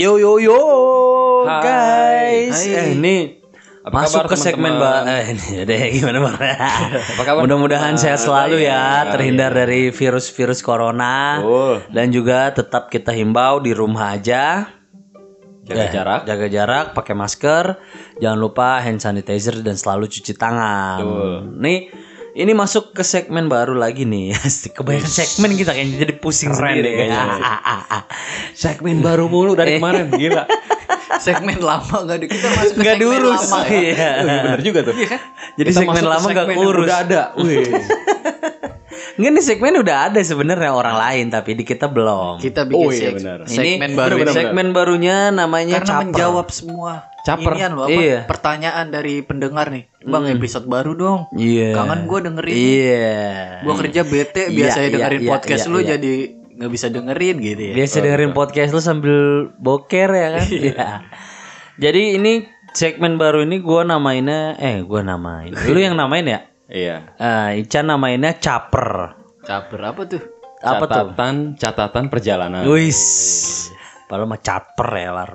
Yo yo yo Hai. guys. Hai. Eh ini Apa masuk kabar, ke segmen ba eh ini deh gimana kabar? Mudah-mudahan Ah, sehat selalu baik. ya, Ah, terhindar dari virus-virus corona. Betul. Dan juga tetap kita himbau di rumah aja. Jaga Eh, jarak. Jaga jarak, pakai masker, jangan lupa hand sanitizer dan selalu cuci tangan. Betul. Nih, ini masuk ke segmen baru lagi nih. Kebanyakan segmen kita kayaknya jadi pusing Keren sendiri deh kayaknya. segmen baru mulu dari kemarin. Gila. segmen lama nggak di kita masuk ke Nggak segmen diurus. lama ya. Iya. Oh, iya bener juga tuh. Jadi Kita segmen lama nggak segmen yang urus. Udah ada. Wih. Enggak nih segmen udah ada sebenarnya orang lain tapi di kita belum. Kita bikin Oh, iya, benar. segmen ini baru benar-benar. ini. segmen barunya namanya karena Caper. menjawab semua Caper. inian loh, apa, Iya. pertanyaan dari pendengar nih. Bang episode baru dong. Iya. Kangen gue dengerin. Iya. Gue kerja bete Iya, biasanya iya, dengerin iya, podcast iya, lu iya. jadi nggak bisa dengerin gitu ya. Biasa dengerin podcast lu sambil boker ya kan? Iya. Jadi ini segmen baru ini gua namainnya eh gua namain. Lu yang namain ya? Iya. Eh, Ican namainnya Caper. Caper apa tuh? Apa tuh? catatan catatan perjalanan. Wis. Padahal mah Caper ya lar.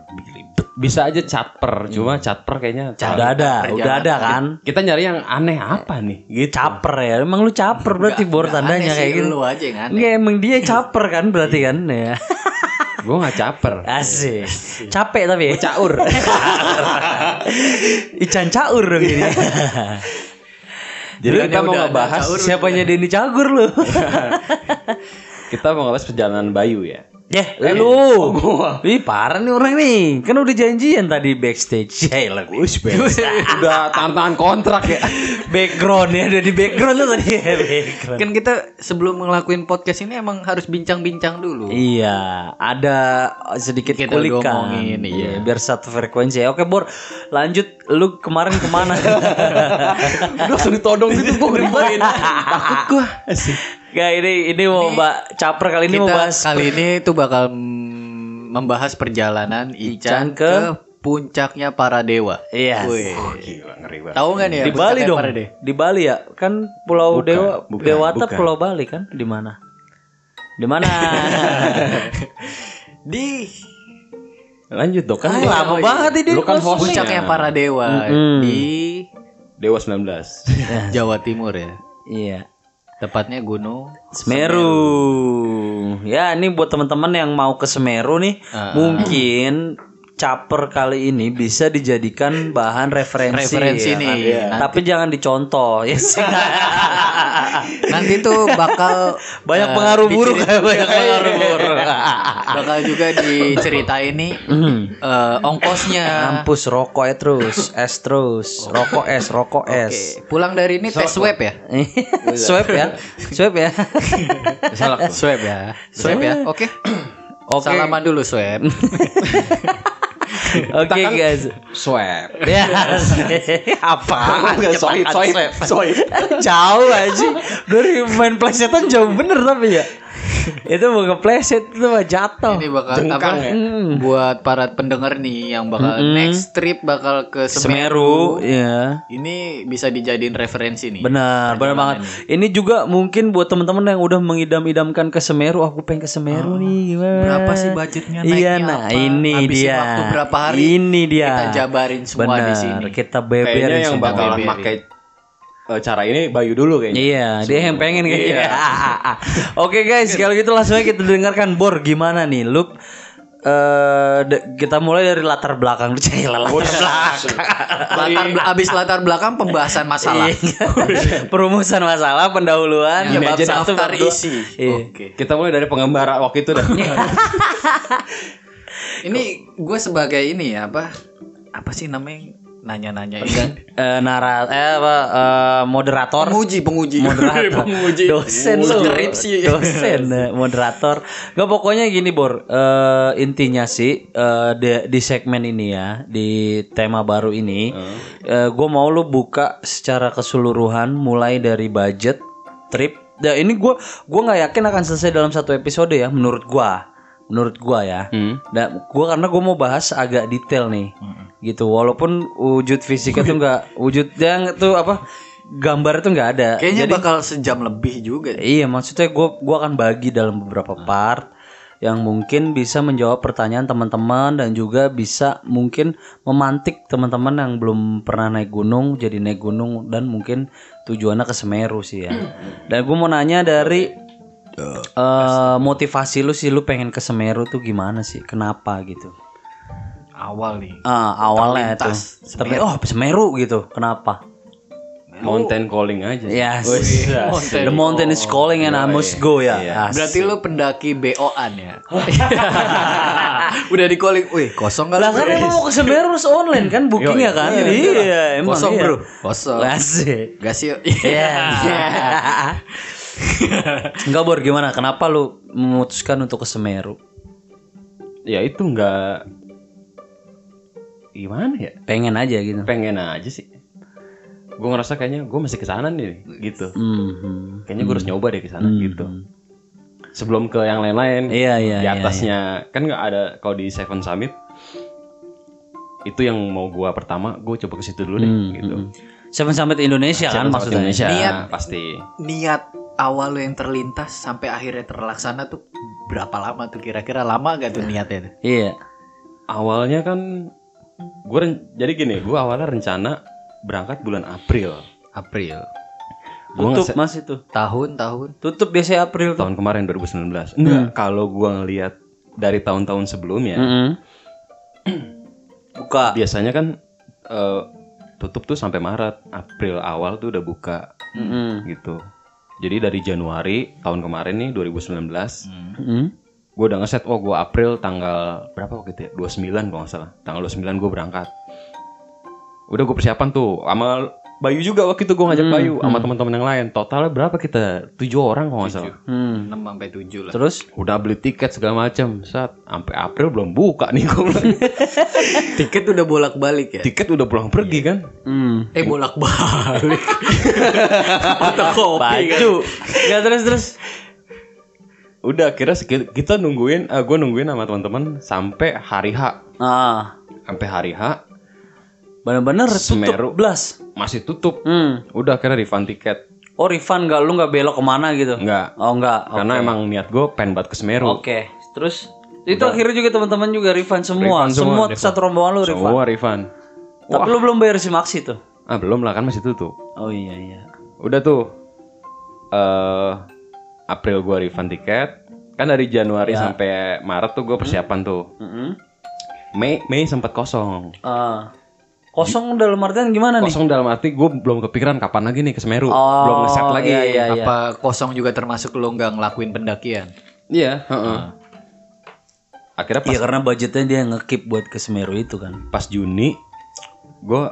Bisa aja catper, cuma catper kayaknya Udah ada, udah ada kan? Kita nyari yang aneh apa nih? Gitu. Caper ya. Emang lu caper berarti bor tandanya kayak gitu. Lu aja yang aneh. Enggak emang dia caper kan berarti kan ya. Gue nggak caper. Asik. Capek tapi ya. Caur. Ican caur dong ini. Jadi kita mau udah ada ngebahas. Siapanya Denny Cagur lu? kita mau ngebahas perjalanan Bayu ya. Ya, lu. Ih, parah nih orang nih. Kan udah janjian tadi backstage. Ya, lah. Udah tantangan kontrak ya. background ya, udah di background tuh tadi. background. Kan kita sebelum ngelakuin podcast ini emang harus bincang-bincang dulu. Iya, ada sedikit Kita kulikan. ngomongin, iya. biar satu frekuensi. Oke, Bor. Lanjut, lu kemarin ke mana? Udah langsung ditodong gitu gue ngeribain. Takut gue. Gak, ini ini mau mbak caper kali ini mau kita bahas kali ini tuh bakal membahas perjalanan Ican Ican ke- ke, puncaknya para dewa. Iya. Gila ngeri banget. Tahu nggak nih ya di Bali dong. Di Bali ya? Kan Pulau Bukan, Dewa bukan, Dewata bukan. Pulau Bali kan? Di mana? Di mana? Di Lanjut dong kan. Ah, lama oh banget ini. Lu kan hostnya. puncaknya para dewa di Dewa 19. Jawa Timur ya. Iya. Tepatnya Gunung Semeru. Ya, ini buat teman-teman yang mau ke Semeru nih, Ah. mungkin caper kali ini bisa dijadikan bahan referensi. Referensi ya nih. kan? Iya. Tapi jangan dicontoh. Ya sih. nanti tuh bakal banyak eh, pengaruh buruk, banyak pengaruh buruk. bakal juga diceritain nih eh, ongkosnya. Kampus rokok ya terus, es terus, rokok es, rokok es. Oke, pulang dari ini tes swab ya? swab ya, swab ya. Salah. Swab ya. Swab ya. Oke. Oke. Salaman dulu swab. Oke guys. Swab. Ya, apa? Enggak sohib. jauh aja dari main plesetan jauh bener tapi ya itu bukan pleset itu mah jatuh Ini bakal Jengkang apa? ya? Hmm. Buat para pendengar nih yang bakal next trip bakal ke Semeru Semeru. ya Ini bisa dijadiin referensi nih. benar benar banget ini juga mungkin buat teman-teman yang udah mengidam-idamkan ke Semeru aku pengen ke Semeru nih gimana Berapa sih budgetnya iya nah apa? ini Habisin dia waktu berapa hari? ini dia Kita jabarin semua benar di sini. kita beberin Kayaknya yang semua. bakalan pakai cara ini Bayu dulu kayaknya. Iya, dia yang pengen kayaknya. Oke guys, kalau gitu langsung aja kita dengarkan Bor gimana nih, lu eh de- kita mulai dari latar belakang lu cahil latar belakang. Latar bel- abis latar belakang pembahasan masalah. Iya. Perumusan masalah, pendahuluan, Ini bab aja satu, bab isi. Iya. Oke. Kita mulai dari pengembara waktu itu dah. Ini gue sebagai ini ya apa? Apa sih namanya? Nanya-nanya ini. Eh, nara eh apa eh, moderator? Penguji, penguji. moderator. Penguji. dosen Skripsi. dosen eh, moderator. Nggak pokoknya gini bor. Eh, intinya sih eh, di, di segmen ini ya di tema baru ini gue mau lu buka secara keseluruhan mulai dari budget trip. Nah ini gue gua nggak yakin akan selesai dalam satu episode ya menurut gua. Menurut gua ya. Hmm. Nah, gua karena gue mau bahas agak detail nih, gitu. Walaupun wujud fisiknya tuh nggak, wujud yang tuh apa, gambar itu nggak ada. Kayaknya bakal sejam lebih juga. Iya, maksudnya gue gua akan bagi dalam beberapa part. yang mungkin bisa menjawab pertanyaan teman-teman dan juga bisa mungkin memantik teman-teman yang belum pernah naik gunung jadi naik gunung dan mungkin tujuannya ke Semeru sih ya. Dan gue mau nanya dari eh, motivasi lu sih lu pengen ke Semeru tuh gimana sih? Kenapa gitu? Awal nih. Ah, awalnya. Terlintas Terli- oh, Semeru gitu. Kenapa? Mountain calling aja. Yes. Mountain. The mountain is calling and I must go ya. Asik. Berarti lu pendaki BO-an ya. Udah di calling, wih kosong gak Lah kan emang mau ke Semeru harus online kan bookingnya kan? Iya, emang Kosong iya. bro, kosong. Asik. Gas yuk. Iya. Enggak Bor, gimana? Kenapa lu memutuskan untuk ke Semeru? Ya itu nggak gimana ya? Pengen aja gitu. Pengen aja sih. Gue ngerasa kayaknya gue masih ke sana nih gitu. Mhm. Kayaknya gue harus nyoba deh ke sana gitu. Sebelum ke yang lain-lain. Iya, iya, Di iya, atasnya kan nggak ada kalau di Seven Summit itu yang mau gua pertama gue coba ke situ dulu deh gitu. Seven Summit Indonesia kan Seven Summit maksudnya. Indonesia Niat. pasti. Niat awal lu yang terlintas sampai akhirnya terlaksana tuh berapa lama tuh kira-kira lama gak tuh niatnya tuh? Iya. Awalnya kan gue jadi gini, gue awalnya rencana berangkat bulan April. April. Gue Tutup Mas itu. Tahun tahun. Tutup biasanya April tuh. tahun kemarin 2019. Enggak, kalau gue ngelihat dari tahun-tahun sebelumnya, Mhm. Buka. biasanya kan eh, tutup tuh sampai Maret, April awal tuh udah buka Mhm. gitu. Jadi dari Januari tahun kemarin nih 2019, Mhm. Gue udah ngeset, oh gue April tanggal berapa waktu itu ya? 29 kalau nggak salah. Tanggal 29 gue berangkat. Udah gue persiapan tuh, sama Bayu juga waktu itu gue ngajak Bayu sama teman-teman yang lain. Totalnya berapa kita? Tujuh orang kalau nggak salah. Hmm. 6 sampai 7 lah. Terus Udah beli tiket segala macam. Saat sampai April belum buka nih gue. Tiket udah bolak-balik ya? tiket udah pulang pergi kan? hmm. Eh bolak-balik. Atau kopi kan? baju. Ya terus terus. Udah kira kita nungguin, gue nungguin sama teman-teman sampai hari H. Ah, Sampai hari H bener-bener Semeru. tutup blas. masih tutup. Hmm. Udah kira refund tiket. Oh refund nggak lu nggak belok ke mana gitu? Enggak. Oh enggak. Karena emang niat gue pengen banget ke Semeru. Oke. Terus itu akhirnya juga teman-teman juga refund semua. Refund semua refund. satu rombongan lu refund. Semua refund. Tapi lu belum bayar si Maxi tuh. Ah belum lah kan masih tutup. Oh iya iya. Udah tuh. eh April gue refund tiket. Kan dari Januari sampai Maret tuh gue persiapan tuh. Mm-mm. Mei Mei sempat kosong. Ah. Kosong dalam artian gimana nih? Kosong dalam arti gue belum kepikiran kapan lagi nih ke Semeru. Oh, belum ngeset lagi. iya, iya, iya. Apa kosong juga termasuk lu nggak ngelakuin pendakian? Iya, heeh. Akhirnya pas, Iya karena budgetnya dia ngekip buat ke Semeru itu kan. pas Juni gue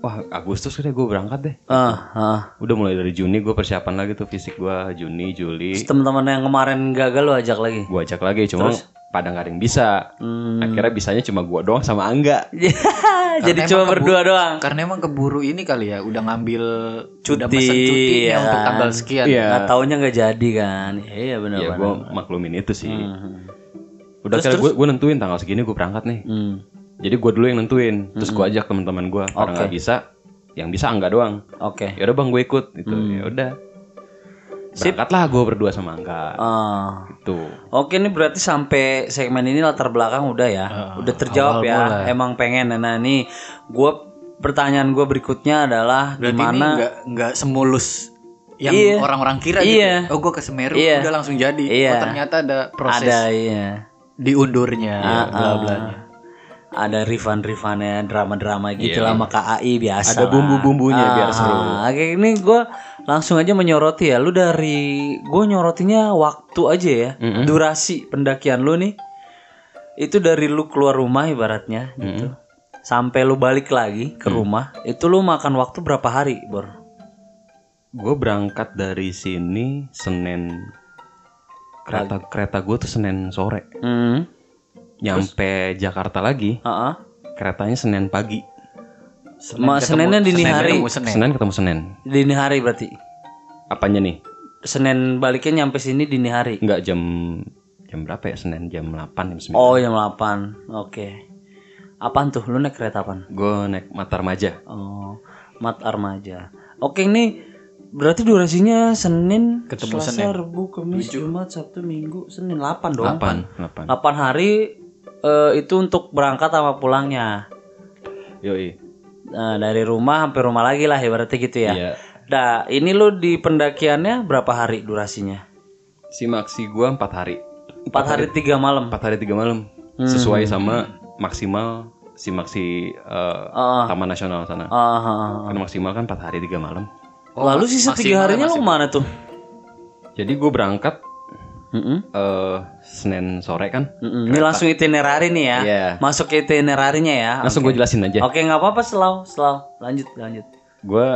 wah Agustus udah gue berangkat deh. Ah, ah. Udah mulai dari Juni gue persiapan lagi tuh fisik gue Juni, Juli. Terus teman-teman yang kemarin gagal lu ajak lagi. Gue ajak lagi cuma pada nggak ada yang bisa. Hmm. Akhirnya bisanya cuma gue doang sama Angga. Jadi cuma berdua doang. Karena emang keburu ini kali ya, udah ngambil Cuti, udah pesen cutinya ya. untuk tanggal sekian. Iya. Nggak taunya nggak jadi kan. Iya benar Ya benar. gue maklumin itu sih. Hmm. Udah kira gue gue nentuin tanggal segini gue berangkat nih. Hmm. Jadi gue dulu yang nentuin. Terus gue ajak teman-teman gue. Karena Oke. nggak bisa, yang bisa Angga doang. Oke. Ya udah bang gue ikut. Itu ya udah. Berangkatlah gue berdua sama Angga. Ah. Tuh. Oke ini berarti sampai segmen ini latar belakang udah ya, udah terjawab ya. mula. Emang pengen. Nah ini gue pertanyaan gue berikutnya adalah Berarti gimana? ini nggak nggak semulus yang Iya. orang-orang kira Iya. gitu. Oh gue ke Semeru Iya. udah langsung jadi. Iya. Oh ternyata ada proses Ada iya. diundurnya, Ah, bla ah. bla. Ada refund-refundnya, drama-drama gitu lah sama KAI biasa. Ada bumbu-bumbunya biar seru. Ah, Oke ini gue langsung aja menyoroti ya. Lu dari gue nyorotinya waktu aja ya, durasi pendakian lu nih. Itu dari lu keluar rumah ibaratnya gitu. Sampai lu balik lagi ke rumah, itu lu makan waktu berapa hari, Bor? Gue berangkat dari sini Senin kereta kereta gue tuh Senin sore. Hmm. Nyampe Jakarta lagi Heeh. keretanya Senin pagi. Ma- Seninnya dini Senin hari. ketemu Senin. Senin ketemu Senin. Dini hari berarti. Apanya nih? Senin baliknya nyampe sini dini hari. Enggak jam jam berapa ya Senin jam 8 jam 9. Oh, jam 8. Oke. Apaan tuh? Lu naik kereta apaan? Gue naik Matar Maja. Oh, Mat Armaja. Oke, ini berarti durasinya Senin, Ketemu Selasa, Senin. Rabu, Kamis, Jumat, Sabtu, Minggu, Senin 8 dong. 8, 8. 8 hari eh, itu untuk berangkat sama pulangnya. Yoi. Nah, dari rumah sampai rumah lagi lah ibaratnya gitu ya. Iya. Nah, ini lu di pendakiannya berapa hari durasinya? Si maksi gua 4 hari. 4 hari 3 malam. 4 hari 3 malam. Sesuai sama maksimal si maksi eh, Ah. Taman Nasional sana. Ah, ah, ah. Karena maksimal kan 4 hari 3 malam. Lalu sisa tiga harinya lu ke mana tuh? Jadi gue berangkat Mm-mm. eh Senin sore kan. Mm-mm. Ini langsung itinerary nih ya. Iya. Masuk ke itinerarinya ya. Langsung gue jelasin aja. Oke, nggak apa-apa selalu, selalu. Lanjut, lanjut. Gue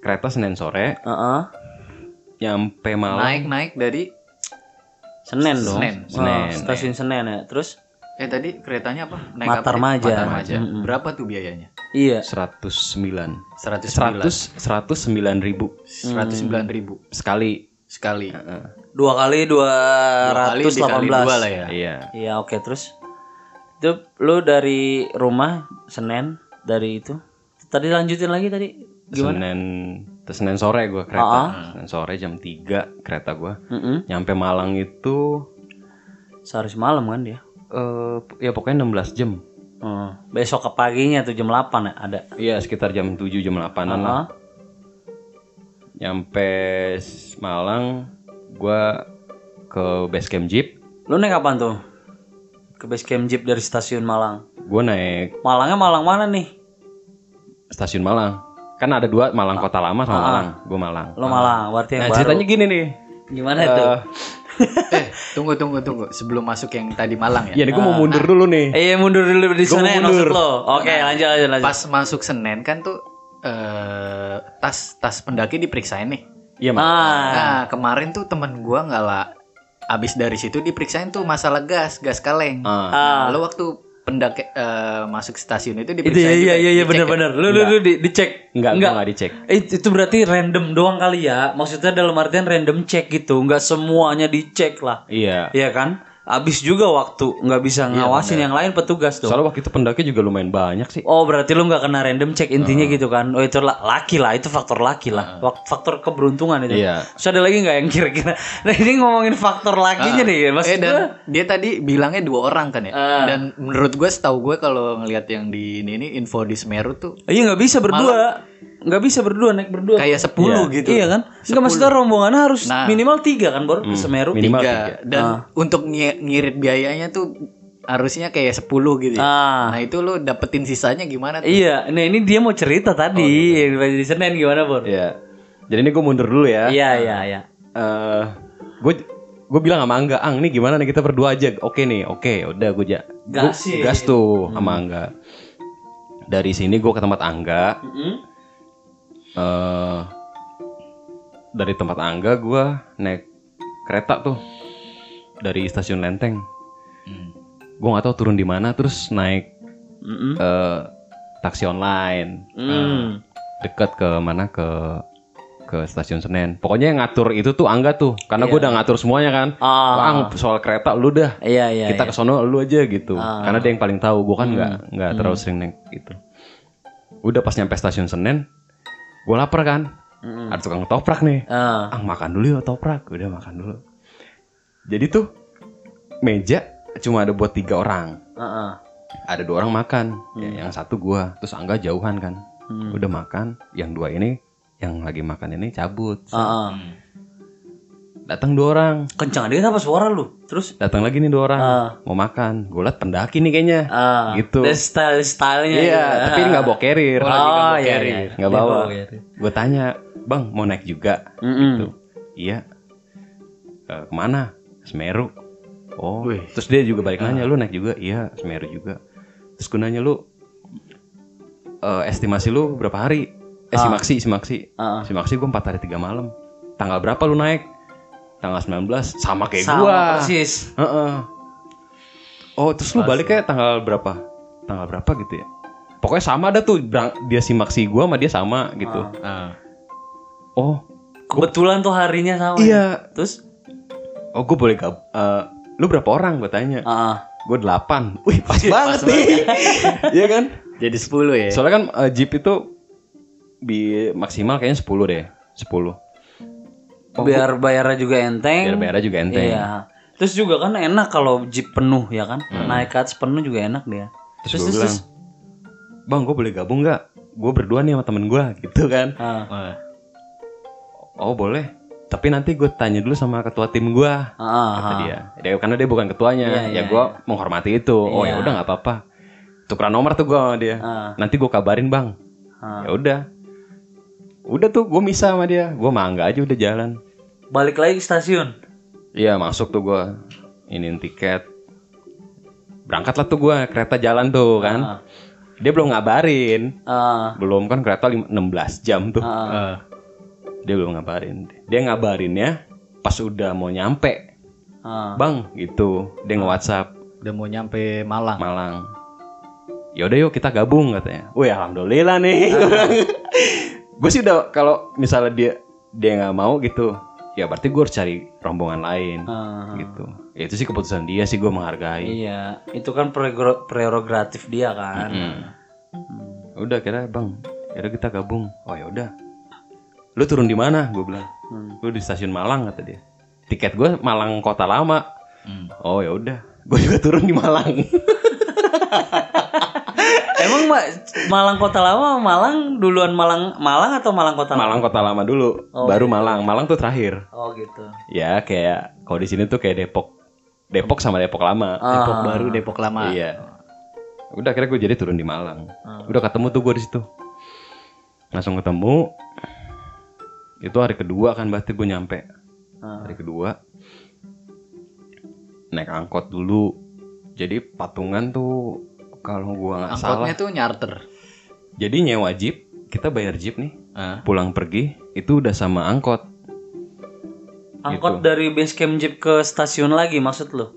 kereta Senin sore Heeh. nyampe malam. Naik naik dari Senin dong. Senin. Oh, Senin. stasiun Senen ya. Terus eh tadi keretanya apa? Naik Matar apa? Maja. Matar Maja. Berapa tuh biayanya? iya. 109 109 100 109 ribu 109 ribu sekali sekali. Dua kali dua ratus delapan belas. dua lah ya. iya Iya, oke terus. Itu lu dari rumah Senin dari itu. Tadi lanjutin lagi tadi. Gimana? Senin terus Senin sore gue kereta Ah. Senin sore jam 3 kereta gue Mm-mm. nyampe Malang itu Sehari semalam kan dia. eh ya pokoknya 16 jam Oh, besok ke paginya tuh jam 8 ya ada. iya sekitar jam 7 jam 8an lah Ah. nyampe Malang gue ke base camp jeep Lu naik kapan tuh? Ke base camp Jeep dari stasiun Malang. gue naik Malangnya Malang mana nih? stasiun Malang kan ada dua Malang kota lama sama Malang gue Malang Lo Malang, berarti yang nah baru. ceritanya gini nih Gimana tuh? Eh, eh, tunggu tunggu tunggu sebelum masuk yang tadi Malang ya. ya nih gue mau mundur dulu nih Eh, iya mundur dulu di sana mundur. maksud lo. Oke, lanjut lanjut lanjut. Pas masuk Senen kan tuh eh tas tas pendaki diperiksain nih. Iya Mas. Ah, Nah, kemarin tuh temen gua nggak lah abis dari situ diperiksain tuh masalah gas, gas kaleng. Ah. ah. Lalu waktu pendaki eh, masuk stasiun itu Itu diperiksain iya iya iya, iya dicek ya? benar-benar. Lu lu lu di, dicek. Enggak, Enggak. enggak dicek. Eh, itu berarti random doang kali ya. Maksudnya dalam artian random check gitu, nggak semuanya dicek lah. Iya. Iya kan? Abis juga waktu nggak bisa ngawasin yang lain petugas dong. Soalnya waktu itu pendaki juga lumayan banyak sih. Oh berarti lu nggak kena random check intinya gitu kan? Oh itu la- laki lah, itu faktor laki lah, Wak- faktor keberuntungan itu. Iya. Terus ada lagi nggak yang kira-kira? Nah ini ngomongin faktor lakinya nih, maksud Eh dan gua- dia tadi bilangnya dua orang kan ya. Ah. Dan menurut gue setahu gue kalau ngelihat yang di ini, ini info di Semeru tuh Iya nggak bisa berdua, nggak bisa berdua naik berdua. kayak 10 gitu. Iya kan? Nggak maksudnya rombongannya harus Nah. minimal tiga kan baru ke Semeru. Minimal tiga. tiga. Dan untuk ngi- ngirit biayanya tuh harusnya kayak 10 gitu ya. Ah. Nah itu lo dapetin sisanya gimana tuh? Iya, nah ini dia mau cerita tadi yang di Senin gimana Bor? Iya. Jadi ini gue mundur dulu ya. Iya iya iya. Eh, gue gue bilang sama Angga, Ang, ini gimana nih kita berdua aja. Oke nih, oke, udah gue ja. Gasin. gas tuh sama Angga. Dari sini gue ke tempat Angga. Mm-mm. Eh dari tempat Angga gue naik kereta tuh dari stasiun Lenteng. Hmm. Gue nggak tahu turun di mana, terus naik Mm-mm. eh taksi online. Mm. dekat ke mana ke ke stasiun Senen. Pokoknya yang ngatur itu tuh Angga tuh, karena gue udah ngatur semuanya kan. Iya. Ah. Bang, soal kereta lu dah. Iya iya. kita ke sono lu aja gitu. Ah. Karena dia yang paling tahu. Gue kan Hmm. nggak nggak terlalu sering naik gitu. Udah pas nyampe stasiun Senen, gue lapar kan. Mm-mm. Ada tukang toprak nih. Ah. Ah makan dulu ya toprak. Udah makan dulu. Jadi tuh meja cuma ada buat tiga orang. Heeh. Ada dua orang makan. Hmm. Ya, yang satu gua, terus Angga jauhan kan. Udah makan. Yang dua ini yang lagi makan ini cabut. Heeh. Datang dua orang. Kencang dia apa suara lu? Terus Datang lagi nih dua orang. Ah. Mau makan. Gue liat pendaki nih kayaknya. ah, Gitu. the style stylenya. Iya, tapi ini nggak bawa carrier. Oh, iya, iya. Nggak Dia bawa. bawa carrier. Gue tanya, bang mau naik juga? Mm-mm. Tuh. Iya. "Eh, ke mana? Semeru. Oh. Wih. Terus dia juga balik nanya, lu naik juga? Iya, Semeru juga. Terus gue nanya lu, eh, estimasi lu berapa hari? Eh si Maksi, si Maksi. Ah. Si Maksi gue 4 hari 3 malam. Tanggal berapa lu naik? Tanggal 19 sama kayak Sama gua. persis. Heeh. Oh, terus lu balik kayak tanggal berapa? Tanggal berapa gitu ya? Pokoknya sama ada tuh dia si Maksi gua sama dia sama gitu. Ah. Oh, Kebetulan tuh harinya sama. iya. Terus Oh, gue boleh gab eh, lu berapa orang gue tanya? ah, Gue delapan. Wih, pas banget nih. Iya kan? Jadi 10 ya. Soalnya kan eh, Jeep itu bi maksimal kayaknya 10 deh. 10. Biar bayarnya juga enteng. biar bayarnya juga enteng Iya. Terus juga kan enak kalau jeep penuh ya kan. Naik ke atas penuh juga enak dia. Hmm. terus, gue bilang bang gue boleh gabung nggak gue berdua nih sama temen gue gitu kan Ah, oh boleh tapi nanti gue tanya dulu sama ketua tim gue ah, kata ah. dia dia karena dia bukan ketuanya Iya, ya iya, gue menghormati itu oh ya Iya. udah nggak apa-apa tukeran nomor tuh gue sama dia Ah. nanti gue kabarin bang Ah. ya udah udah tuh gue bisa sama dia. Gue mangga aja udah jalan. Balik lagi ke stasiun. iya masuk tuh gue iniin tiket. Berangkatlah tuh gue kereta jalan tuh kan. Ah. dia belum ngabarin. Ah, belum kan kereta lim- 16 jam tuh. Ah. eh, dia belum ngabarin. Dia ngabarinnya pas udah mau nyampe. Ah. bang gitu. Dia nge WhatsApp udah mau nyampe Malang. Malang. Ya udah yuk kita gabung katanya. Wih alhamdulillah nih gue sih udah kalau misalnya dia dia nggak mau gitu ya berarti gue harus cari rombongan lain Ah. gitu. Ya itu sih keputusan dia sih gue menghargai. Iya, itu kan prerogatif dia kan. Hmm. udah kira bang udah kita gabung. Oh ya udah. Lu turun di mana? Gue bilang. Hmm. gue di stasiun Malang kata dia. Tiket gue Malang kota lama. Hmm. oh ya udah. Gue juga turun di Malang Emang Ma- Malang Kota Lama Malang duluan Malang Malang atau Malang Kota Lama? Malang kota lama dulu Oh, baru Malang Malang tuh terakhir Oh gitu. ya kayak kalau di sini tuh kayak Depok Depok sama Depok lama Depok Ah. baru, Depok lama. iya udah akhirnya gue jadi turun di Malang Ah. udah ketemu tuh gue di situ langsung ketemu itu hari kedua kan berarti gue nyampe Ah. hari kedua naik angkot dulu jadi patungan tuh kalau gua nggak salah Angkotnya tuh nyarter. jadi nyewa jeep kita bayar jeep nih Ah. pulang pergi itu udah sama angkot Angkot dari base camp jeep ke stasiun lagi maksud lu?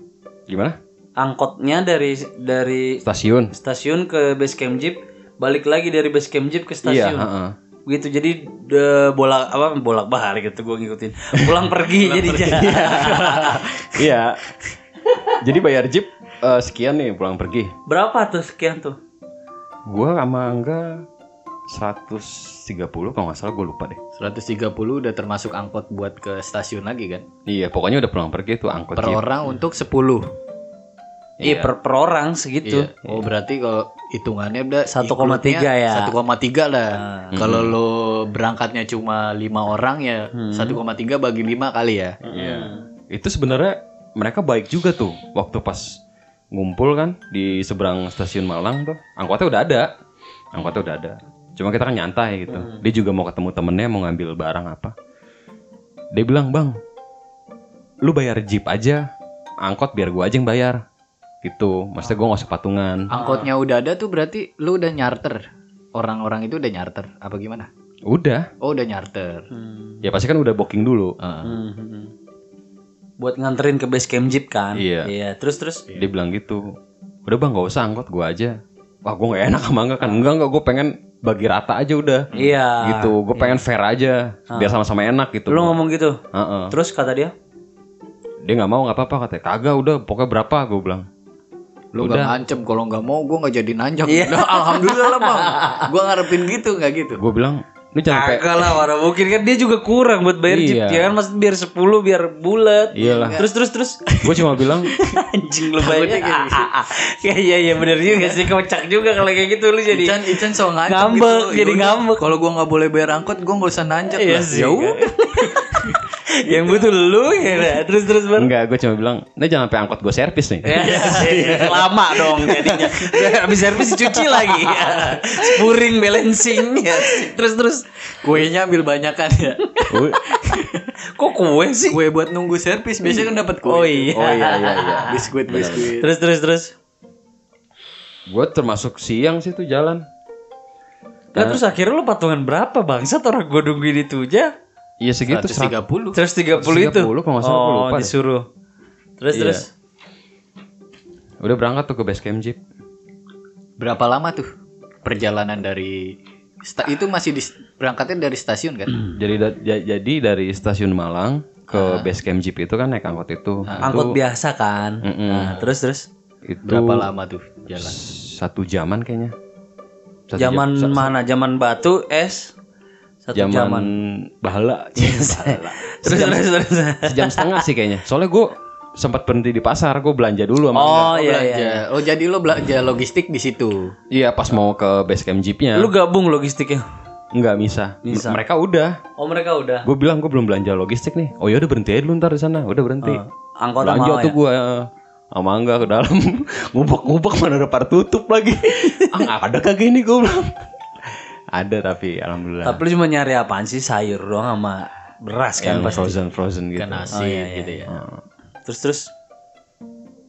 gimana Angkotnya dari dari stasiun stasiun ke base camp jeep balik lagi dari base camp jeep ke iya stasiun. heeh. Begitu jadi de, bolak apa bolak balik gitu gue ngikutin. Pulang pergi jadi iya jadi bayar jeep eh, sekian nih pulang pergi Berapa tuh sekian tuh? gua sama angga 130 kalau nggak salah gue lupa deh 130 udah termasuk angkot buat ke stasiun lagi kan? iya pokoknya udah pulang pergi tuh angkot Per jeep orang untuk 10. Iya per, per orang segitu. Iya. Oh berarti kalau hitungannya udah 1,3 include-nya ya. 1,3 lah. Kalau lo berangkatnya cuma lima orang ya 1,3 bagi 5 kali ya. Iya. Itu sebenarnya mereka baik juga tuh waktu pas ngumpul kan di seberang stasiun Malang tuh. Angkotnya udah ada. Angkotnya udah ada. Cuma kita kan nyantai gitu. Dia juga mau ketemu temennya mau ngambil barang apa. Dia bilang, "Bang, lu bayar jeep aja. Angkot biar gua aja yang bayar." Gitu. Maksudnya gua nggak usah patungan. Angkotnya udah ada tuh berarti lu udah nyarter. Orang-orang itu udah nyarter apa gimana? Udah. Oh udah nyarter. Hmm. Ya pasti kan udah booking dulu. Heeh. Hmm, hmm, hmm. Buat nganterin ke base camp jeep kan? Iya. Iya, terus terus. Dia bilang gitu. Udah bang nggak usah angkot gua aja. Wah gua nggak enak sama enggak kan. Enggak enggak gue pengen bagi rata aja udah. Iya. gitu gue pengen fair aja biar sama-sama enak gitu Lu gua. ngomong gitu. Heeh. Terus kata dia, dia nggak mau nggak apa-apa katanya kagak udah pokoknya berapa gue bilang Lu gak ngancem kalau nggak mau gua nggak jadi nanjak. Iya. Nah, alhamdulillah lah bang. Gua ngarepin gitu nggak gitu. gue bilang jangan sampai Kagak lah, mana mungkin kan dia juga kurang buat bayar jeep Iya. ya kan maksud biar 10 biar bulat. Iyalah. Terus terus terus gue cuma bilang anjing lu bayar. Ah, ah, ah. Ya iya iya bener juga sih kocak juga kalau kayak gitu lu jadi. Ican Ican so ngancem Ngambek, gitu. jadi Yaudah, ngambek. Kalau gua nggak boleh bayar angkot, gua nggak usah nanjak Iya lah. sih. Ya udah. Yang butuh lu ya. nah. Terus terus Bang. enggak gue cuma bilang ini jangan sampai angkot gue servis nih Ya, lama dong jadinya. Habis servis cuci lagi. Spuring, balancing. Ya. Terus terus. Kuenya ambil banyakan ya. Gua- Kok kue sih? Kue buat nunggu servis biasanya kan dapat kue. Oh iya. oh iya iya iya Biskuit biskuit. Terus terus terus. gue termasuk siang sih tuh jalan Nah, terus akhirnya lu patungan berapa bangsat orang gue nungguin itu aja? Iya segitu 130. Terus 30 itu. 130 kalau salah, oh, lupa deh. disuruh. Terus Iya. terus. udah berangkat tuh ke base camp jeep Berapa lama tuh perjalanan dari itu masih di, berangkatnya dari stasiun kan? jadi da- ja- jadi dari stasiun Malang ke base camp jeep itu kan naik angkot itu Angkot biasa kan. Mm-mm. Nah, terus terus. itu Berapa lama tuh jalan? satu jaman kayaknya Satu Zaman jam- mana? Zaman batu es Satu zaman jaman. bahala. bahala. Terus terus terus. Sejam setengah sih kayaknya. Soalnya gue sempat berhenti di pasar, gue belanja dulu sama Oh Oh, iya belanja. iya. Oh, jadi lo belanja logistik di situ. Iya pas mau ke base camp jeepnya Lu gabung logistiknya. nggak bisa. Bisa. Mereka udah. Oh mereka udah. Gue bilang gue belum belanja logistik nih. Oh ya udah berhenti aja dulu ntar di sana. Udah berhenti. Angkot belanja mau tuh ya. gue sama enggak ke dalam ngubek-ngubek mana ada par tutup lagi. ah ada kagak ini gue bilang. Ada tapi alhamdulillah. Tapi lu cuma nyari apaan sih sayur doang sama beras kan yang pasti. frozen frozen gitu. Kan nasi gitu ya. Terus terus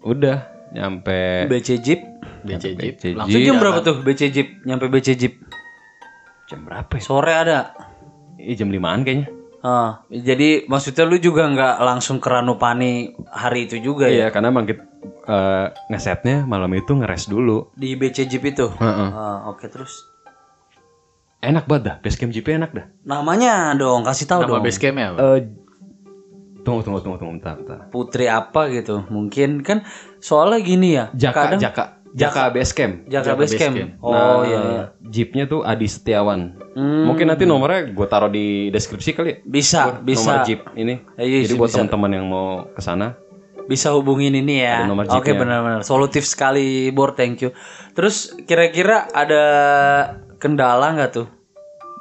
Udah nyampe BC Jeep. BC Jeep. Langsung jam berapa tuh BC Jeep? Nyampe BC Jeep. jam berapa ya? Sore ada. Ih, jam limaan kayaknya. Ah, jadi maksudnya lu juga nggak langsung ke Ranupani hari itu juga ya? Iya, karena emang kita eh, ngesetnya malam itu ngeres dulu. Di BC Jeep itu. Heeh. Ah, oke terus. Enak banget dah, base camp jeep enak dah. Namanya dong, kasih tahu Nama dong. base campnya apa? Eh, tunggu tunggu tunggu tunggu bentar, bentar. Putri apa gitu? Mungkin kan soalnya gini ya. Jaka kadang Jaka Jaka base camp. Jaka, Jaka Base Base Camp. Camp. Oh Nah, iya, iya. Jeepnya tuh Adi Setiawan. Hmm. Mungkin nanti nomornya gue taruh di deskripsi kali ya. Bisa, bisa. Nomor Jeep ini. Eh, iya Jadi buat teman-teman yang mau ke sana, Bisa hubungin ini ya. Oke Jeepnya. benar-benar solutif sekali Bor, thank you. Terus kira-kira ada kendala nggak tuh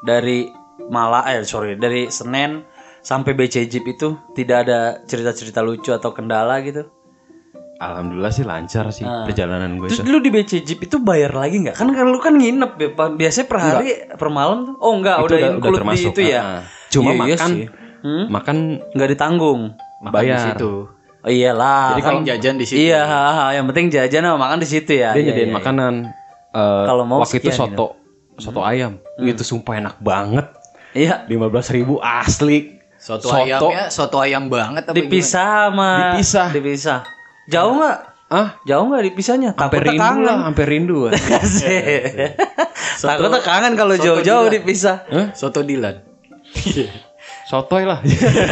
dari Malah eh sorry dari Senen sampai BC Jeep itu tidak ada cerita-cerita lucu atau kendala gitu? alhamdulillah sih lancar sih perjalanan gue Terus itu. lu di BC Jeep itu bayar lagi nggak? Kan kan lu kan nginep ya, biasanya per hari per malam tuh. Oh enggak, Itu udah, udah- termasuk, di itu ya. ah. Cuma Iya, iya makan sih. Hmm? Makan nggak ditanggung. Makan bayar. di situ. Oh iyalah. Jadi kan, kalau jajan di situ. Iya, haha, yang penting jajan sama makan di situ ya. dia Iya, nyediain iya, makanan. Eh, Kalau mau waktu itu sekian gitu. Soto soto ayam. Itu sumpah enak banget. Iya. Lima belas ribu asli. Soto, ayamnya soto ayam banget apa Dipisah sama Dipisah. Dipisah. Jauh nggak? Ah, Jauh nggak dipisahnya? sampai Takutnya rindu kangen. lah, sampai rindu. ah. Takutnya kangen kalau soto jauh-jauh dipisah. gimana? Soto Dilan. Sotoy lah.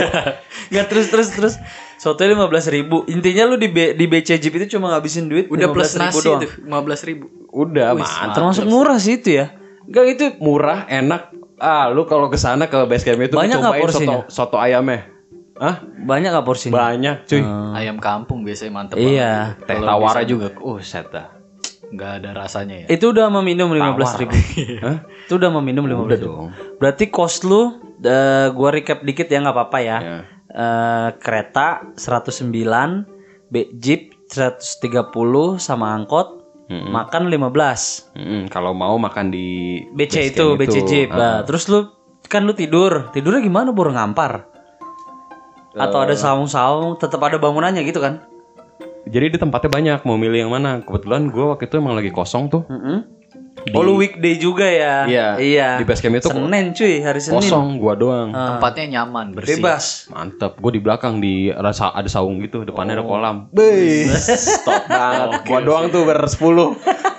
Nggak terus terus terus. Soto lima belas ribu. Intinya lu di B, di BC Jeep itu cuma ngabisin duit Udah plus 15.000 nasi doang. tuh, 15 ribu. Udah, mantap. Termasuk murah sih itu ya. Enggak itu Murah, enak. Ah, lu kalau ke sana ke base camp itu Banyak cobain porsinya? soto soto ayamnya. Hah? banyak nggak porsinya? Banyak, cuy. Ayam kampung biasanya mantep Iya. Teh tawara juga. Oh, set dah. Nggak ada rasanya ya. Itu udah meminum lima belas ribu. Hah? itu udah meminum lima Udah belas ribu. dong. Berarti cost lu, eh, gua recap dikit ya nggak apa-apa ya. Ya. Eh, kereta 109, B, jeep 130 sama angkot, Mm-mm. makan 15. Mm-mm, kalau mau makan di BC itu, camp BC jeep. Ah. Nah, terus lu kan lu tidur. Tidurnya gimana, Bor? Ngampar? Atau ada saung-saung, tetap ada bangunannya gitu kan? Jadi di tempatnya banyak, mau milih yang mana? Kebetulan gue waktu itu emang lagi kosong tuh. Mm-mm. Oh, lu weekday juga ya? Iya. Iya. Di base camp itu Senin cuy, hari Senin. Kosong gua doang. Tempatnya nyaman, bersih. Bebas. Mantep, gue di belakang di ada, sa- ada saung gitu, depannya Oh. ada kolam. Beuh, stop banget. gua doang tuh ber 10.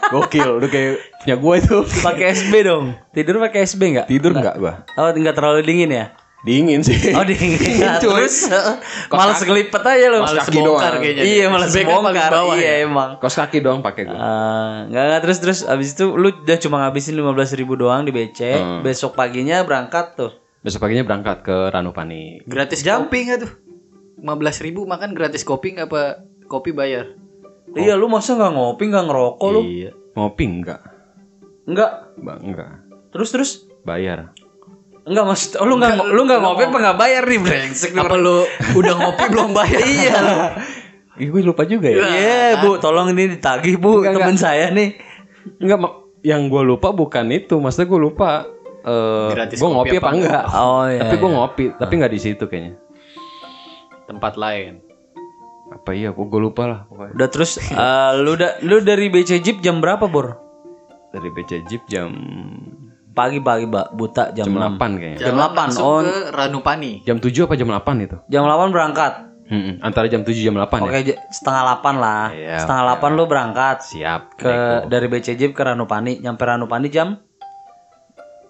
Gokil, udah kayak punya gue itu. Pakai SB dong. Tidur pakai SB enggak? Tidur nggak gua? Oh, enggak terlalu dingin ya? Dingin sih. Oh, dingin. Nah, terus males ngelipet aja lu. Males kaki bongkar doang. kayaknya. Iya, paling bongkar. bawah Iya, ya. emang. Kos kaki doang pakai gua. Eh, enggak enggak terus terus abis itu lu udah cuma ngabisin 15.000 ribu doang di BC. Hmm. Besok paginya berangkat tuh. Besok paginya berangkat ke Ranupani. Gratis kopi nggak tuh? 15 ribu makan gratis kopi nggak apa kopi bayar? Iya, lu masa nggak ngopi nggak ngerokok lu? Iya. Ngopi enggak? Enggak. Bang, enggak. Terus terus Bayar. Enggak maksud oh, lu enggak lu enggak ngopi apa enggak bayar nih brengsek Apa lu udah ngopi belum bayar? Iya. Ih, gue lupa juga ya. Iya, Bu, tolong ini ditagih, Bu, temen saya nih. Enggak, mak- yang gue lupa bukan itu. Maksudnya gue lupa eh Gratis gue ngopi apa apa enggak. Oh iya. tapi gue ngopi, tapi nggak di situ kayaknya. Tempat lain. Apa iya, gue lupa lah pokoknya. Udah terus eh, lu udah lu dari BC Jeep jam berapa, Bor? Dari BC Jeep jam Pagi-pagi, Mbak, buta jam, jam 6. 8 kayaknya. Jam Jalan 8, langsung oh. ke Ranupani. Jam 7 apa jam 8 itu? Jam 8 berangkat. Mm-mm, Antara jam 7 jam 8 ya. Oke, j- setengah 8 lah. Iya, setengah 8 lu berangkat Siap. ke dari BC Jeep ke Ranupani. Nyampe Ranupani jam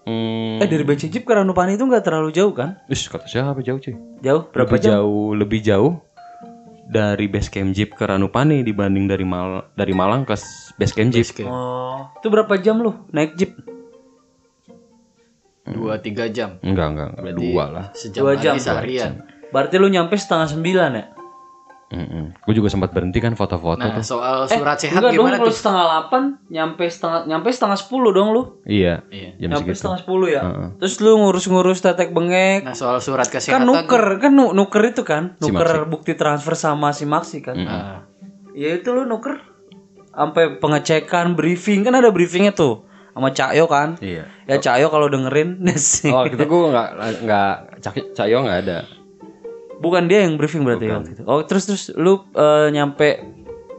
Hmm, Eh dari BC Jeep ke Ranupani itu nggak terlalu jauh kan? Ish, kata siapa jauh cuy? Jauh berapa lebih jam? jauh, lebih jauh dari base camp Jeep ke Ranupani dibanding dari Mal dari Malang ke base camp Jeep. Basecamp. Oh, itu berapa jam lu naik Jeep? Dua tiga jam. Enggak, enggak, enggak. Dua lah. Sejam Dua hari jam. seharian. Berarti lu nyampe setengah sembilan ya? Gue juga sempat berhenti kan foto-foto Nah, tuh. soal surat sehat Enggak dong, gimana kalau tuh? setengah delapan nyampe setengah nyampe setengah sepuluh dong lu. Iya. Iya. Jam nyampe segitu. setengah sepuluh ya. Heeh. Terus lu ngurus-ngurus tetek bengek. Nah, soal surat kan kesehatan. nuker, kan nu- nuker itu kan, Si nuker bukti transfer sama si Maxi kan. Nah, Ya itu lu nuker sampai pengecekan, briefing kan ada briefingnya tuh sama Cakyo kan. Iya. Ya Cakyo kalau dengerin sih. Oh, gitu gue nggak nggak Cak Cakyo nggak ada. Bukan dia yang briefing berarti waktu itu. Oh, terus terus lu eh, nyampe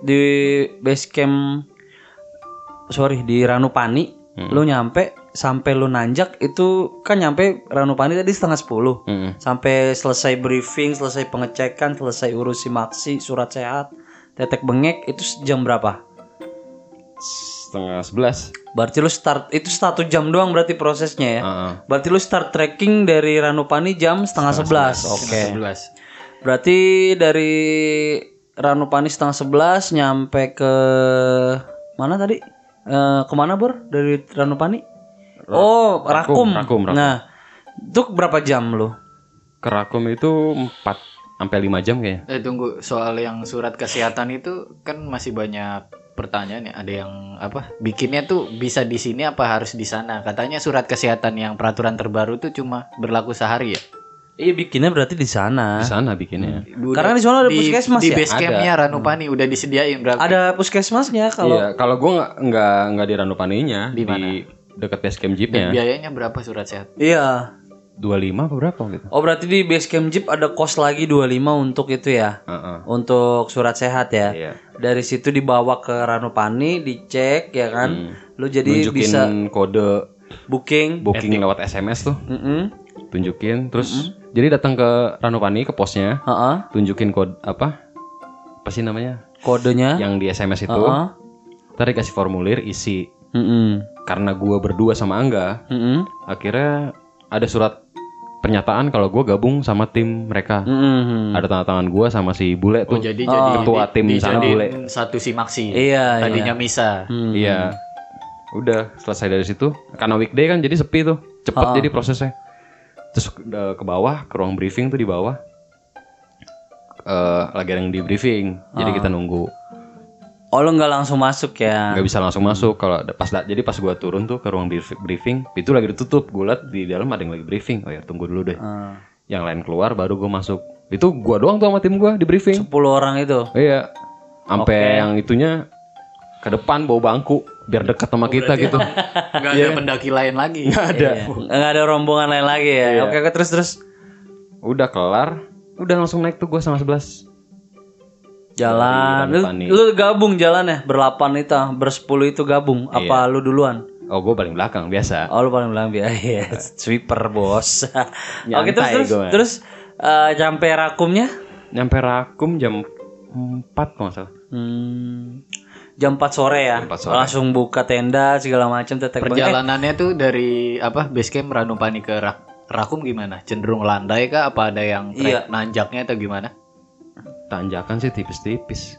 di base camp sorry di Ranupani, lu nyampe sampai lu nanjak itu kan nyampe Ranupani tadi setengah sepuluh. Mm-mm. Sampai selesai briefing, selesai pengecekan, selesai urusi maksi, surat sehat, tetek bengek itu jam berapa? Setengah sebelas. Berarti lu start itu satu jam doang berarti prosesnya ya. Heeh. Berarti lu start trekking dari Ranupani jam setengah sebelas. Oke. 11. Berarti dari Ranupani setengah sebelas nyampe ke mana tadi? Eh ke mana bor dari Ranupani? oh Rakum. Rakum, Rakum. Nah itu berapa jam lu? Kerakum itu 4 sampai 5 jam kayaknya. Eh tunggu soal yang surat kesehatan itu kan masih banyak pertanyaan ya. Ada yang apa? Bikinnya tuh bisa di sini apa harus di sana? Katanya surat kesehatan yang peraturan terbaru tuh cuma berlaku sehari ya. Iya bikinnya berarti di sana. Di sana bikinnya. Udah- Karena di sana ada di, puskesmas di ya? base campnya Ranupani udah disediain berarti. Ada puskesmasnya kalau Iya, kalau gue nggak nggak nggak di Ranupaninya, Di di, mana? dekat base camp Dan jeepnya. biayanya berapa surat sehat? Iya. 25 apa berapa gitu? Oh berarti di base camp Jeep ada kos lagi 25 untuk itu ya. Heeh. Untuk surat sehat ya. Iya. Dari situ dibawa ke Ranupani, dicek ya kan. Lu jadi Nunjukin bisa kode booking. booking lewat SMS tuh, Mm-mm. tunjukin terus jadi datang ke Ranupani ke posnya, Ha-ha. tunjukin kode apa? Apa sih namanya? Kodenya. Yang di SMS itu. Ha-ha. Ntar dikasih formulir isi. Mm-mm. Karena gua berdua sama Angga, Mm-mm. akhirnya ada surat pernyataan kalau gua gabung sama tim mereka. Mm-mm. Ada tanda tangan gua sama si Bule tuh. Oh jadi Oh. jadi Ketua tim sana dijadiin bule. satu si Maxi. Iya, Tadinya iya. Misa. Hmm. Iya. Udah selesai dari situ. Karena weekday kan jadi sepi tuh. Cepet jadi prosesnya. Terus eh, ke bawah, ke ruang briefing tuh di bawah. eh lagi ada yang di briefing. Jadi kita nunggu. Oh lu nggak langsung masuk ya? nggak bisa langsung masuk. Kalau ada- pas jadi pas gua turun tuh ke ruang brief- briefing itu lagi ditutup. Gue liat di dalam ada yang lagi briefing. Oh ya tunggu dulu deh. Hmm. yang lain keluar baru gue masuk. Itu gua doang tuh sama tim gua di briefing. 10 orang itu. iya. Sampai yang itunya ke depan bawa bangku biar deket sama kita gitu. Enggak ada pendaki lain lagi. nggak ada. Iya. Nggak ada rombongan lain lagi ya. Oke, oke terus terus. Udah kelar. Udah langsung naik tuh gua sama 11 jalan. Lu, lu gabung jalan ya? Berlapan itu, bersepuluh itu gabung. Apa lu duluan? oh gue paling belakang biasa Oh lu paling bilang biar ya sweeper bos. Oke terus terus terus eh, sampai rakumnya nyampe rakum jam 4 kalau nggak salah hmm, jam 4 sore ya. Jam 4 sore. Langsung buka tenda segala macam tetek bengek. Perjalanannya tuh dari apa base camp Ranupani ke Rak- Rakum gimana? Cenderung landai kah? Apa ada yang Iya. trek nanjaknya atau gimana? Tanjakan sih tipis-tipis.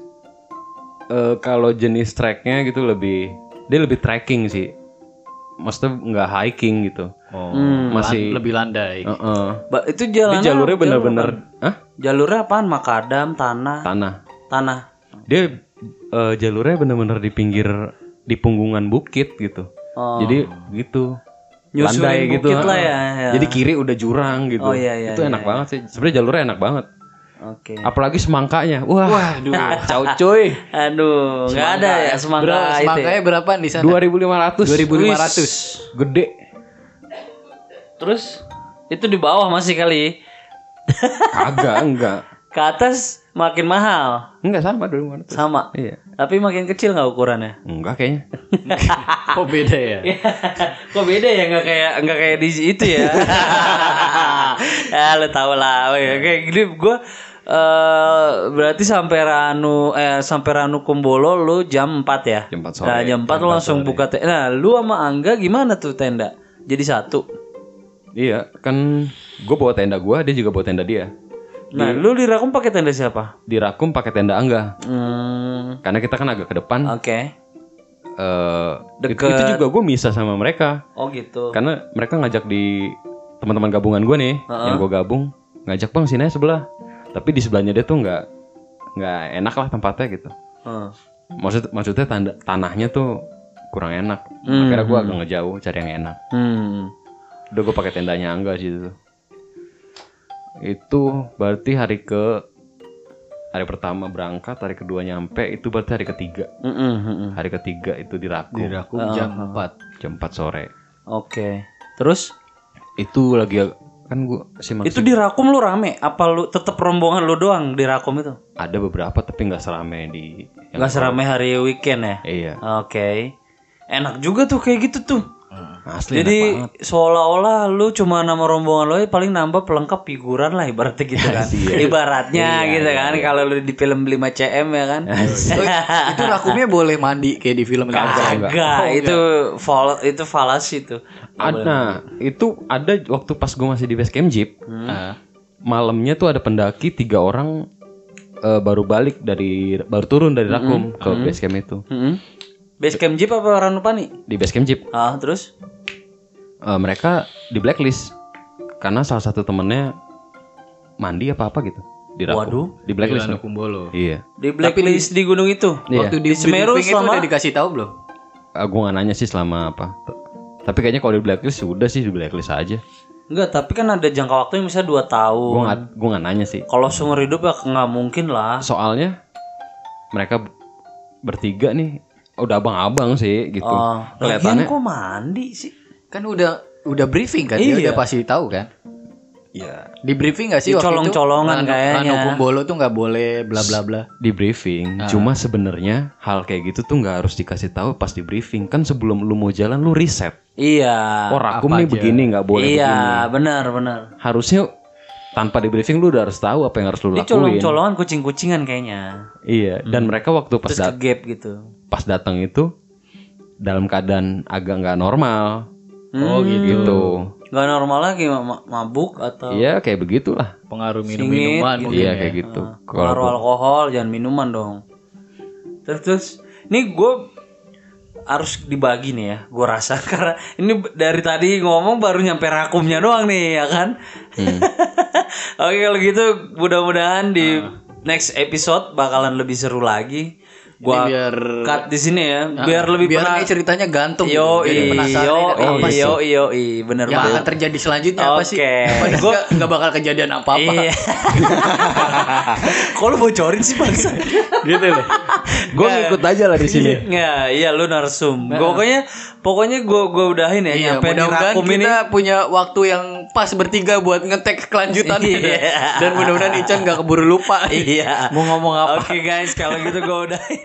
Eh kalau jenis treknya gitu lebih dia lebih trekking sih. Maksudnya nggak hiking gitu. Oh, Masih- lan- lebih landai. Heeh. Ba- itu Dia jalan jalurnya bener-bener Hah? Jalurnya apaan? Makadam, tanah, tanah. tanah. Dia eh, jalurnya bener-bener di pinggir di punggungan bukit gitu. Oh. Jadi gitu. Nyusurin bukit lah heeh. ya, ya. Jadi kiri udah jurang gitu. Oh, iya, iya, Itu iya, enak banget sih. Sebenarnya jalurnya enak banget. Oke. Apalagi semangkanya. Wah, Waduh. kacau cuy. Aduh, nggak ada ya semangka Berapa, itu. ya? semangkanya berapa di sana? 2500. 2500. Gede. Terus itu di bawah masih kali. Kagak, enggak. Ke atas makin mahal. Enggak sama dulu mana tuh. Sama. Iya. Tapi makin kecil nggak ukurannya? Enggak kayaknya. Oh beda ya. Kok beda ya nggak kayak nggak kayak di itu ya? ya lo tau lah. Oke, Kayak gini gue eh berarti sampai Ranu eh sampai Ranu Kumbolo lu jam 4 ya? Jam 4 sore. Nah, jam 4 lu langsung buka tenda. Nah, lu sama Angga gimana tuh tenda? Jadi satu. Iya, kan gue bawa tenda gue, dia juga bawa tenda dia. Nah, lu di Rakum pakai tenda siapa? Di Rakum pakai tenda Angga. Hmm, Karena kita kan agak ke depan. oke. eh itu, Deket. itu juga gue misah sama mereka Oh gitu. karena mereka ngajak di teman-teman gabungan gue nih yang gue gabung ngajak bang sini aja sebelah tapi di sebelahnya dia tuh nggak nggak enak lah tempatnya gitu Heeh. maksud maksudnya tanda, tanahnya tuh kurang enak Hmm. akhirnya gue agak ngejauh cari yang enak Hmm. udah gue pakai tendanya angga sih itu itu berarti hari ke hari pertama berangkat hari kedua nyampe itu berarti hari ketiga mm-mm. hari ketiga itu di Rakum Dirakum jam 4. jam 4 sore Oke. Terus itu lagi kan gue si Max itu di Rakum lu rame? Apa lu tetep rombongan lu doang di Rakum itu? ada beberapa tapi nggak serame di yang Nggak seramai hari weekend ya? iya Oke. Enak juga tuh kayak gitu tuh. asli Jadi enak banget. seolah-olah lu cuma nama rombongan lu paling nambah pelengkap figuran lah ibaratnya gitu kan. Ibaratnya gitu kan kalau lu di film 5 CM ya kan. Oh, itu rakumnya boleh mandi kayak di film Kagak, itu fal itu falasi tuh. Ada nah, itu ada waktu pas gue masih di base camp jeep Ah. malamnya tuh ada pendaki tiga orang eh, baru balik dari baru turun dari Rakum ke base camp itu Hmm. Base camp Jeep apa Ranupani? di base camp jeep Ah, terus? eh, mereka di blacklist karena salah satu temennya mandi apa apa gitu di Rakum Waduh. di blacklist Milano Kumbolo. iya Di blacklist di gunung itu. Waktu di, Di Semeru briefing itu selama- udah dikasih tahu belum? Ah, gue gak nanya sih selama apa tapi kayaknya kalau di blacklist sudah sih di blacklist aja Enggak, tapi kan ada jangka waktu yang misalnya 2 tahun. gue gak gue gak nanya sih Kalau seumur hidup ya nggak mungkin lah. soalnya mereka bertiga nih udah abang-abang sih gitu Oh, lagian kelihatannya kok mandi sih? Kan udah udah briefing kan, Iya. dia udah pasti tahu kan. Iya. Di briefing gak sih Di waktu colong-colongan kayaknya. Ranu Kumbolo tuh nggak boleh bla bla bla. di briefing cuma sebenarnya hal kayak gitu tuh nggak harus dikasih tahu pas di briefing kan sebelum lu mau jalan lu riset Iya. oh rakum nih begini nggak boleh begini iya, benar benar. harusnya tanpa di briefing lu udah harus tahu apa yang harus lu Ini lakuin colong-colongan kucing-kucingan kayaknya. iya dan mereka waktu pas Terus dat- ke gap gitu. pas datang itu dalam keadaan agak nggak normal Oh gitu Gak normal lagi ma- ma- mabuk atau iya kayak begitulah Pengaruh Singit, minum-minuman gitu. iya ya. kayak gitu kalau pengaruh alkohol jangan minuman dong. Terus terus ini gue harus dibagi nih ya, gue rasa karena ini dari tadi ngomong baru nyampe rakumnya doang nih ya kan. Oke kalau gitu mudah-mudahan di next episode bakalan lebih seru lagi. Gua biar- cut di sini ya, biar lebih Biar pernah. ini ceritanya gantung. Yo gitu. Penasaran yo ini apa sih? yo yo bener Yang banget. akan terjadi selanjutnya apa sih? Oke. Apa nih? Nggak- bakal kejadian apa-apa. Iya. Kok lu bocorin sih bangsa? gitu loh. gue ngikut aja lah di sini Nggak, iya lu narsum. Pokoknya pokoknya gua gua udahin ya Iya, nyampe mudah-mudahan kita ini. punya waktu yang pas bertiga buat ngetek kelanjutan Iya. dan mudah-mudahan Ican gak keburu lupa Iya. mau ngomong apa. Oke guys, kalau gitu gua udahin.